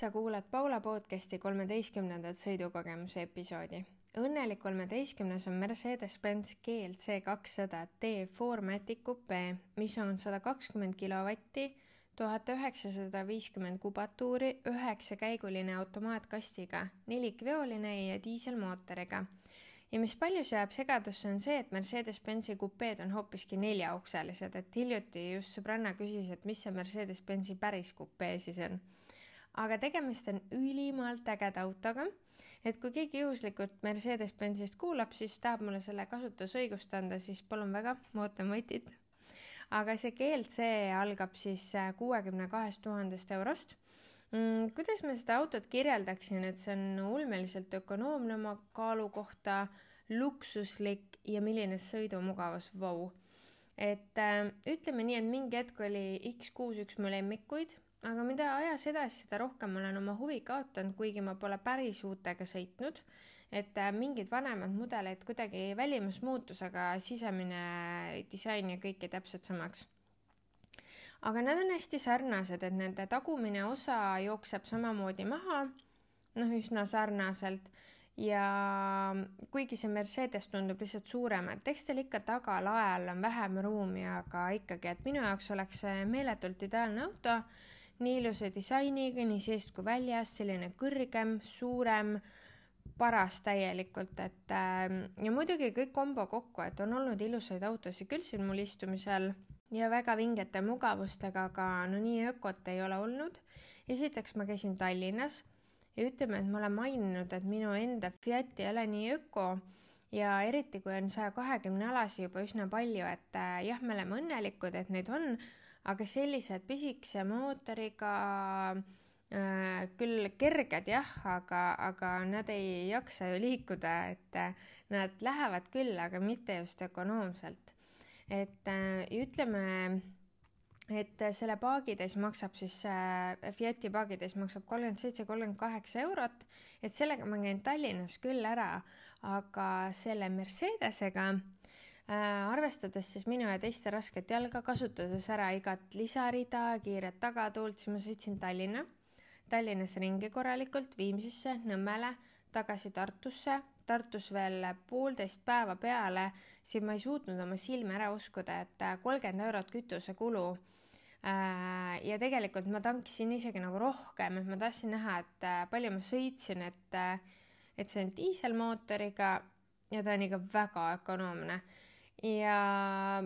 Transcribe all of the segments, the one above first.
sa kuulad Paula podcasti kolmeteistkümnendat sõidukogemuse episoodi. õnnelik kolmeteistkümnes on Mercedes-Benz GLC kakssada T Formatic Coupe, mis on sada kakskümmend kilovatti, tuhat üheksasada viiskümmend kubatuuri, üheksakäiguline automaatkastiga, nelikveoline ja diiselmootoriga ja mis paljus jääb segadusse, on see, et Mercedes-Benzi kupeed on hoopiski neljaukselised, et hiljuti just sõbranna küsis, et mis see Mercedes-Benzi päris kupee siis on. Aga tegemist on ülimalt ägeda autoga, et kui keegi juhuslikult Mercedes-Benzist kuulab, siis tahab mulle selle kasutusõigust anda, siis palun väga, ma ootan võtit. aga see GLC algab siis kuuekümne kahest tuhandest eurost mm,. kuidas ma seda autot kirjeldaksin, et see on ulmeliselt ökonoomne oma kaalu kohta, luksuslik ja milline sõidumugavus, vau. et äh, ütleme nii, et mingi hetk oli X6 üks mu lemmikuid, aga mida ajas edasi, seda rohkem olen oma huvi kaotanud, kuigi ma pole päris uutega sõitnud. et äh, mingid vanemad mudeleid kuidagi välimus muutus, aga sisemine disain ja kõik jäi täpselt samaks. Aga nad on hästi sarnased, et nende tagumine osa jookseb samamoodi maha, noh, üsna sarnaselt. Ja kuigi see Mercedes tundub lihtsalt suurem, et eks tal ikka tagalael on vähem ruumi, aga ikkagi, et minu jaoks oleks see meeletult ideaalne auto, nii ilusa disainiga nii seest kui väljas, selline kõrgem, suurem, paras täielikult, et äh, ja muidugi kõik kombo kokku, et on olnud ilusaid autosid küll siin mul istumisel ja väga vingete mugavustega, aga no nii ökot ei ole olnud. esiteks ma käisin Tallinnas ja ütleme, et ma olen maininud, et minu enda Fiat ei ole nii öko ja eriti, kui on saja kahekümne alasi juba üsna palju, et äh, jah, me oleme õnnelikud, et neid on, aga sellised pisikese mootoriga äh, küll kerged jah, aga, aga nad ei jaksa ju liikuda, et äh, nad lähevad küll, aga mitte just ökonoomselt. Et äh, ütleme, et selle paagitäis maksab siis äh,, Fiati paagitäis maksab kolmkümmend seitse, kolmkümmend kaheksa eurot, et sellega ma käin Tallinnas küll ära, aga selle Mercedesega äh, arvestades siis minu ja teiste rasket jalga, kasutades ära igat lisarida, kiiret tagatuult, siis ma sõitsin Tallinna, Tallinnas ringi korralikult, Viimsisse, Nõmmele, tagasi Tartusse, Tartus veel poolteist päeva peale, siis ma ei suutnud oma silme ära uskuda, et äh, kolmkümmend eurot kütusekulu. Äh, ja tegelikult ma tankisin isegi nagu rohkem, et ma tahtsin näha, et äh, palju ma sõitsin, et, et see on diiselmootoriga ja ta on ikka väga ökonoomne. Ja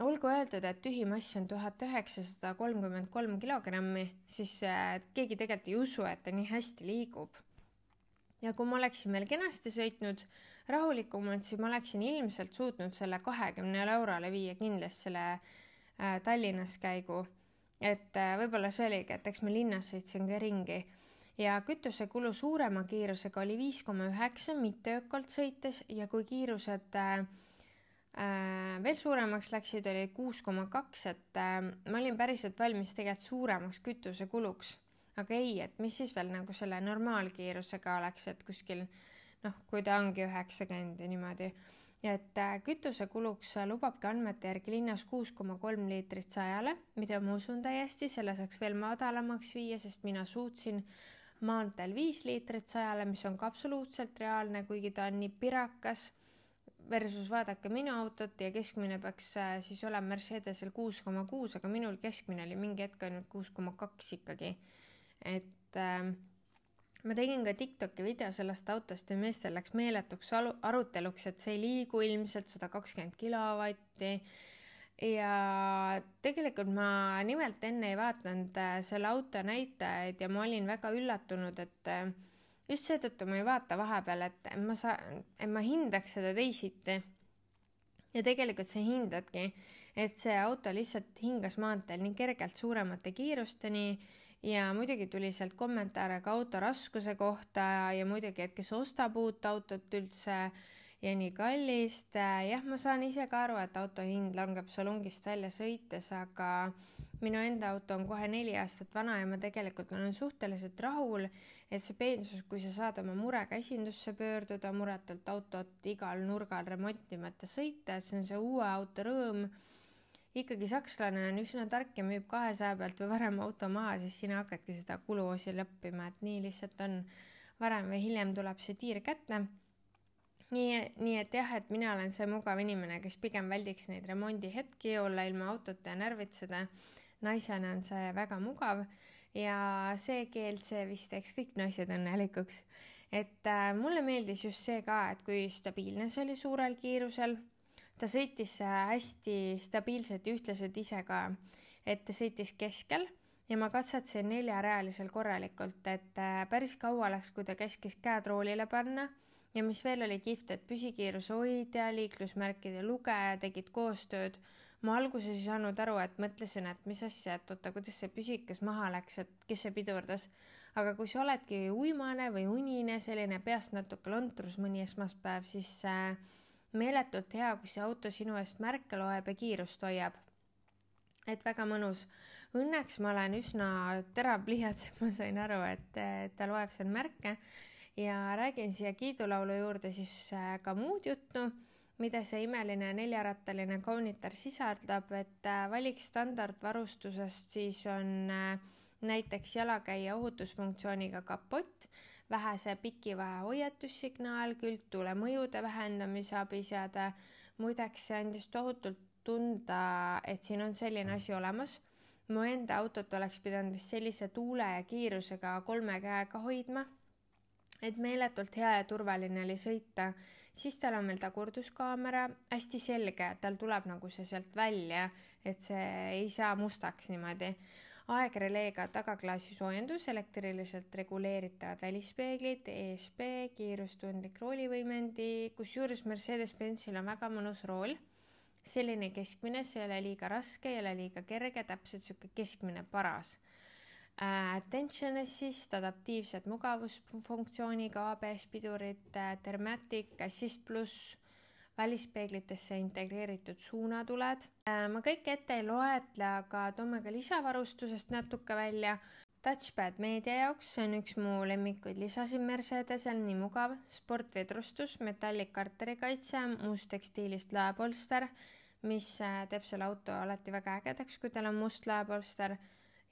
olgu öeldud, et tühimass on tuhat üheksasada kolmkümmend kolm kilogrammi, siis keegi tegelikult ei usu, et ta nii hästi liigub ja kui ma oleksin veel kenasti sõitnud rahulikumalt, siis ma oleksin ilmselt suutnud selle kahekümnele eurole viia kindlasti selle äh, Tallinnas käigu. et äh, võib-olla see oligi, et eks ma linnas sõitsin ka ringi ja kütusekulu suurema kiirusega oli viis koma üheksa mitteökolt sõites ja kui kiirused äh, äh, veel suuremaks läksid, oli kuus koma kaks, et äh, ma olin päriselt valmis tegelikult suuremaks kütusekuluks aga ei, et mis siis veel nagu selle normaalkiirusega oleks, et kuskil noh, kui ta ongi üheksakümmend ja niimoodi. et äh, kütusekuluks lubabki andmete järgi linnas kuus koma kolm liitrit sajale, mida ma usun täiesti, selle saaks veel madalamaks viia, sest mina suutsin maanteel viis liitrit sajale, mis on ka absoluutselt reaalne, kuigi ta on nii pirakas versus vaadake minu autot ja keskmine peaks äh, siis olema Mercedesel kuus koma kuus, aga minul keskmine oli mingi hetk ainult kuus koma kaks ikkagi et äh, ma tegin ka Tiktoki video sellest autost ja meestel läks meeletuks aruteluks, et see ei liigu ilmselt sada kakskümmend kilovatti. ja tegelikult ma nimelt enne ei vaadanud äh, selle auto näitajaid ja ma olin väga üllatunud, et äh, just seetõttu ma ei vaata vahepeal, et ma saan, et ma hindaks seda teisiti. ja tegelikult sa hindadki, et see auto lihtsalt hingas maanteel nii kergelt suuremate kiirusteni ja muidugi tuli sealt kommentaare ka auto raskuse kohta ja muidugi, et kes ostab uut autot üldse ja nii kallist. jah, ma saan ise ka aru, et auto hind langeb salongist välja sõites, aga minu enda auto on kohe neli aastat vana ja ma tegelikult olen suhteliselt rahul, et see peensus, kui sa saad oma murega esindusse pöörduda, muretult autot igal nurgal remontimata sõita, see on see uue auto rõõm ikkagi sakslane on üsna tark ja müüb kahesaja pealt või varem auto maha, siis sina hakkadki seda kuluosi lõppima, et nii lihtsalt on. varem või hiljem tuleb see tiir kätte. nii, nii et jah, et mina olen see mugav inimene, kes pigem väldiks neid remondihetki, olla ilma autota ja närvitseda. Naisena on see väga mugav ja see GLC vist teeks kõik naised õnnelikuks. et äh, mulle meeldis just see ka, et kui stabiilne see oli suurel kiirusel ta sõitis äh, hästi stabiilselt ja ühtlaselt ise ka, et ta sõitis keskel ja ma katsetasin neljarealisel korralikult, et äh, päris kaua läks, kui ta keskis käed roolile panna ja mis veel oli kihvt, et püsikiiruse hoidja, liiklusmärkide lugeja tegid koostööd. Ma alguses ei saanud aru, et mõtlesin, et mis asja, et oota, kuidas see püsikas maha läks, et kes see pidurdas. aga kui sa oledki uimane või unine, selline peast natuke lontrus mõni esmaspäev, siis äh, meeletult hea, kui see auto sinu eest märke loeb ja kiirust hoiab. et väga mõnus. Õnneks ma olen üsna terav pliiats, et ma sain aru, et, ta loeb seal märke ja räägin siia kiidulaulu juurde siis äh, ka muud juttu, mida see imeline neljarattaline kaunitar sisaldab, et äh, valiks standardvarustusest, siis on äh, näiteks jalakäija ohutusfunktsiooniga kapott vähese pikivahe hoiatussignaal, küldtule mõjude vähendamise abiseade. muideks see andis tohutult tunda, et siin on selline asi olemas. mu enda autot oleks pidanud vist sellise tuule ja kiirusega kolme käega hoidma. et meeletult hea ja turvaline oli sõita, siis tal on veel tagurduskaamera, hästi selge, tal tuleb nagu see sealt välja, et see ei saa mustaks niimoodi. Aegreleega tagaklaasi soojendus, elektriliselt reguleeritavad välispeeglid, ESP, kiirustundlik roolivõimendi, kusjuures Mercedes-Benzil on väga mõnus rool. selline keskmine, see ei ole liiga raske, ei ole liiga kerge, täpselt sihuke keskmine paras äh,. Attention assist, adaptiivsed mugavusfunktsiooniga ABS pidurid äh,, Dermatic Assist pluss välispeeglitesse integreeritud suunatuled. Äh, ma kõike ette ei loetle, aga toome ka lisavarustusest natuke välja. Touchpad meedia jaoks, see on üks mu lemmikuid lisasid Mercedesel, nii mugav. sportvedrustus, metallikarterikaitse, must tekstiilist laepolster, mis äh, teeb selle auto alati väga ägedaks, kui tal on must laepolster.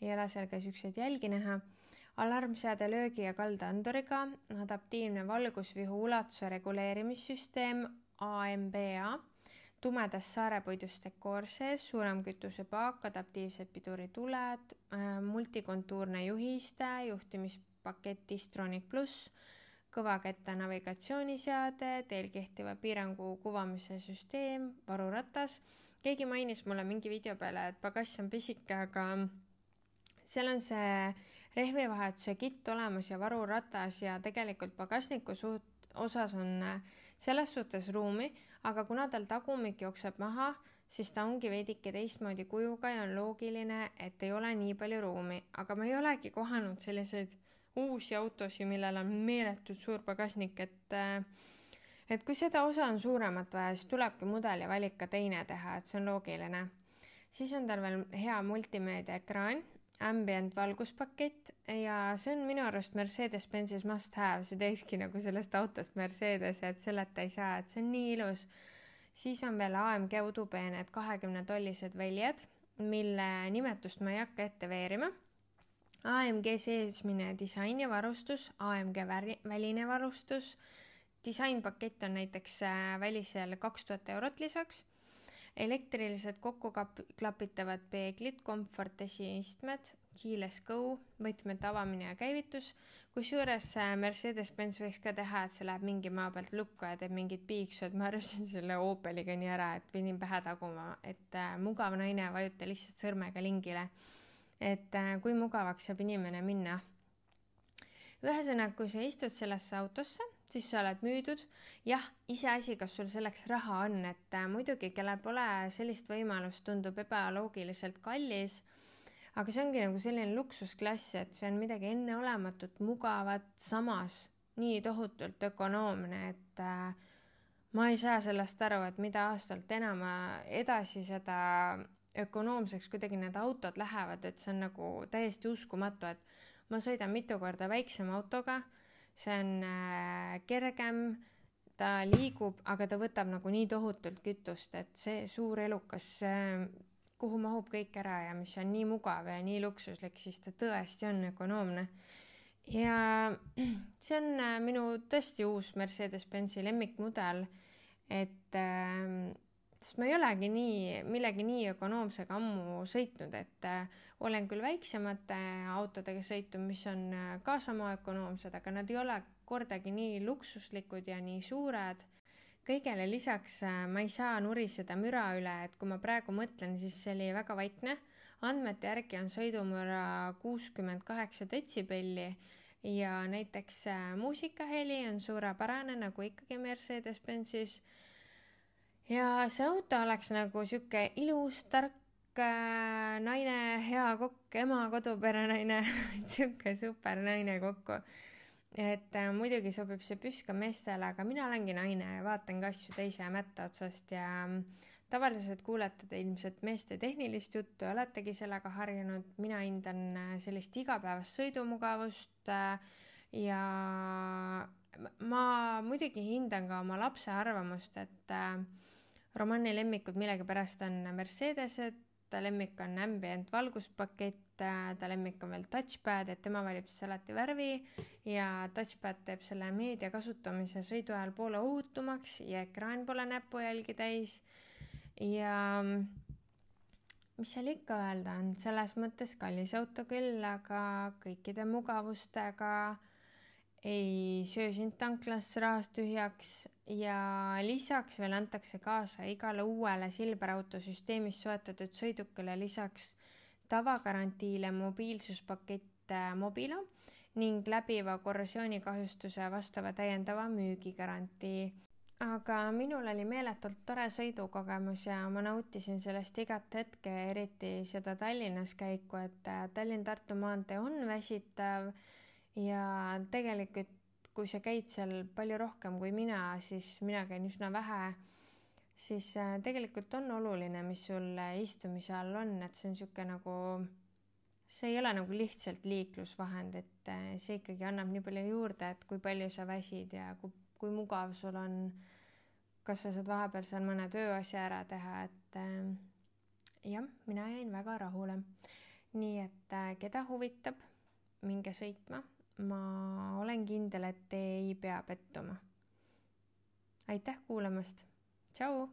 Ei ole seal ka siukseid jälgi näha alarmseade löögi ja kaldaanduriga, adaptiivne valgusvihu ulatuse reguleerimissüsteem, AMBA, tumedas saarepuidust dekoor sees, suurem kütusepaak, adaptiivsed pidurituled, äh, multikontuurne juhiste, juhtimispakett Distronic pluss, kõvaketta navigatsiooniseade, teel kehtiva piirangu kuvamise süsteem, varuratas. keegi mainis mulle mingi video peale, et pagass on pisike, aga seal on see rehvivahetuse kitt olemas ja varuratas ja tegelikult pagasniku suht osas on äh, selles suhtes ruumi, aga kuna tal tagumik jookseb maha, siis ta ongi veidike teistmoodi kujuga ja on loogiline, et ei ole nii palju ruumi, aga ma ei olegi kohanud selliseid uusi autosid, millel on meeletult suur pagasnik, et äh, et kui seda osa on suuremat vaja, siis tulebki mudeli valik ka teine teha, et see on loogiline. siis on tal veel hea multimeedia ekraan ambient valguspakett ja see on minu arust Mercedes-Benzis must have, see teekski nagu sellest autost Mercedes, et selleta ei saa, et see on nii ilus. siis on veel AMG udupeened kahekümne tollised väljad, mille nimetust ma ei hakka ette veerima. AMG seesmine disain ja varustus, AMG väri, väline varustus, disainpakett on näiteks äh, välisel kaks tuhat eurot lisaks elektrilised kokkuklapitavad peeglid, Comfort esiistmed, keyless go, võtmete avamine ja käivitus, kusjuures äh, Mercedes-Benz võiks ka teha, et see läheb mingi maa pealt lukku ja teeb mingit piiksu, et ma harjusin selle Opeliga nii ära, et pidin pähe taguma, et äh, mugav naine, vajuta lihtsalt sõrmega lingile. et äh, kui mugavaks saab inimene minna. ühesõnaga, kui sa istud sellesse autosse siis sa oled müüdud. jah, iseasi, kas sul selleks raha on, et äh, muidugi, kellel pole sellist võimalust, tundub ebaloogiliselt kallis. aga see ongi nagu selline luksusklass, et see on midagi enneolematut, mugavat, samas nii tohutult ökonoomne, et äh, ma ei saa sellest aru, et mida aastalt enam edasi, seda ökonoomseks kuidagi need autod lähevad, et see on nagu täiesti uskumatu, et ma sõidan mitu korda väiksema autoga see on äh, kergem, ta liigub, aga ta võtab nagu nii tohutult kütust, et see suur elukas, kuhu mahub kõik ära ja mis on nii mugav ja nii luksuslik, siis ta tõesti on ökonoomne. ja see on äh, minu tõesti uus Mercedes-Benzi lemmikmudel, et äh, sest ma ei olegi nii, millegi nii ökonoomsega ammu sõitnud, et äh, olen küll väiksemate autodega sõitnud, mis on äh, ka sama ökonoomsed, aga nad ei ole kordagi nii luksuslikud ja nii suured. kõigele lisaks äh, ma ei saa nuriseda müra üle, et kui ma praegu mõtlen, siis see oli väga vaikne. andmete järgi on sõidumüra kuuskümmend kaheksa detsibelli ja näiteks muusikaheli on suurepärane, nagu ikkagi Mercedes-Benzis ja see auto oleks nagu sihuke ilus, tark äh, naine, hea kokk, ema, koduperenaine sihuke super naine kokku. et äh, muidugi sobib see püss ka meestele, aga mina olengi naine ja vaatan ka asju teise mätta otsast ja mm, tavaliselt kuulete te ilmselt meeste tehnilist juttu ja oletegi sellega harjunud, mina hindan äh, sellist igapäevast sõidumugavust äh, ja ma muidugi hindan ka oma lapse arvamust, et äh, Romani lemmikud millegipärast on Mercedesed, ta lemmik on ambient valguspakett, ta lemmik on veel touchpad, et tema valib siis alati värvi ja touchpad teeb selle meedia kasutamise sõidu ajal poole ohutumaks ja ekraan pole näpujälgi täis. ja mis seal ikka öelda on, selles mõttes kallis auto küll, aga kõikide mugavustega ei söö sind tanklas rahast tühjaks ja lisaks veel antakse kaasa igale uuele Silver auto süsteemis soetatud sõidukile lisaks tavagarantiile mobiilsuspakett äh, Mobilo ning läbiva korrosioonikahjustuse vastava täiendava müügigarantii. aga minul oli meeletult tore sõidukogemus ja ma nautisin sellest igat hetke, eriti seda Tallinnas käiku, et äh, Tallinn-Tartu maantee on väsitav ja tegelikult, kui sa käid seal palju rohkem kui mina, siis mina käin üsna vähe, siis äh, tegelikult on oluline, mis sul istumise all on, et see on niisugune nagu, see ei ole nagu lihtsalt liiklusvahend, et äh, see ikkagi annab nii palju juurde, et kui palju sa väsid ja kui, kui mugav sul on, kas sa saad vahepeal seal mõne tööasja ära teha, et äh, jah, mina jäin väga rahule. nii et keda huvitab, minge sõitma ma olen kindel, et te ei pea pettuma. aitäh kuulamast, tšau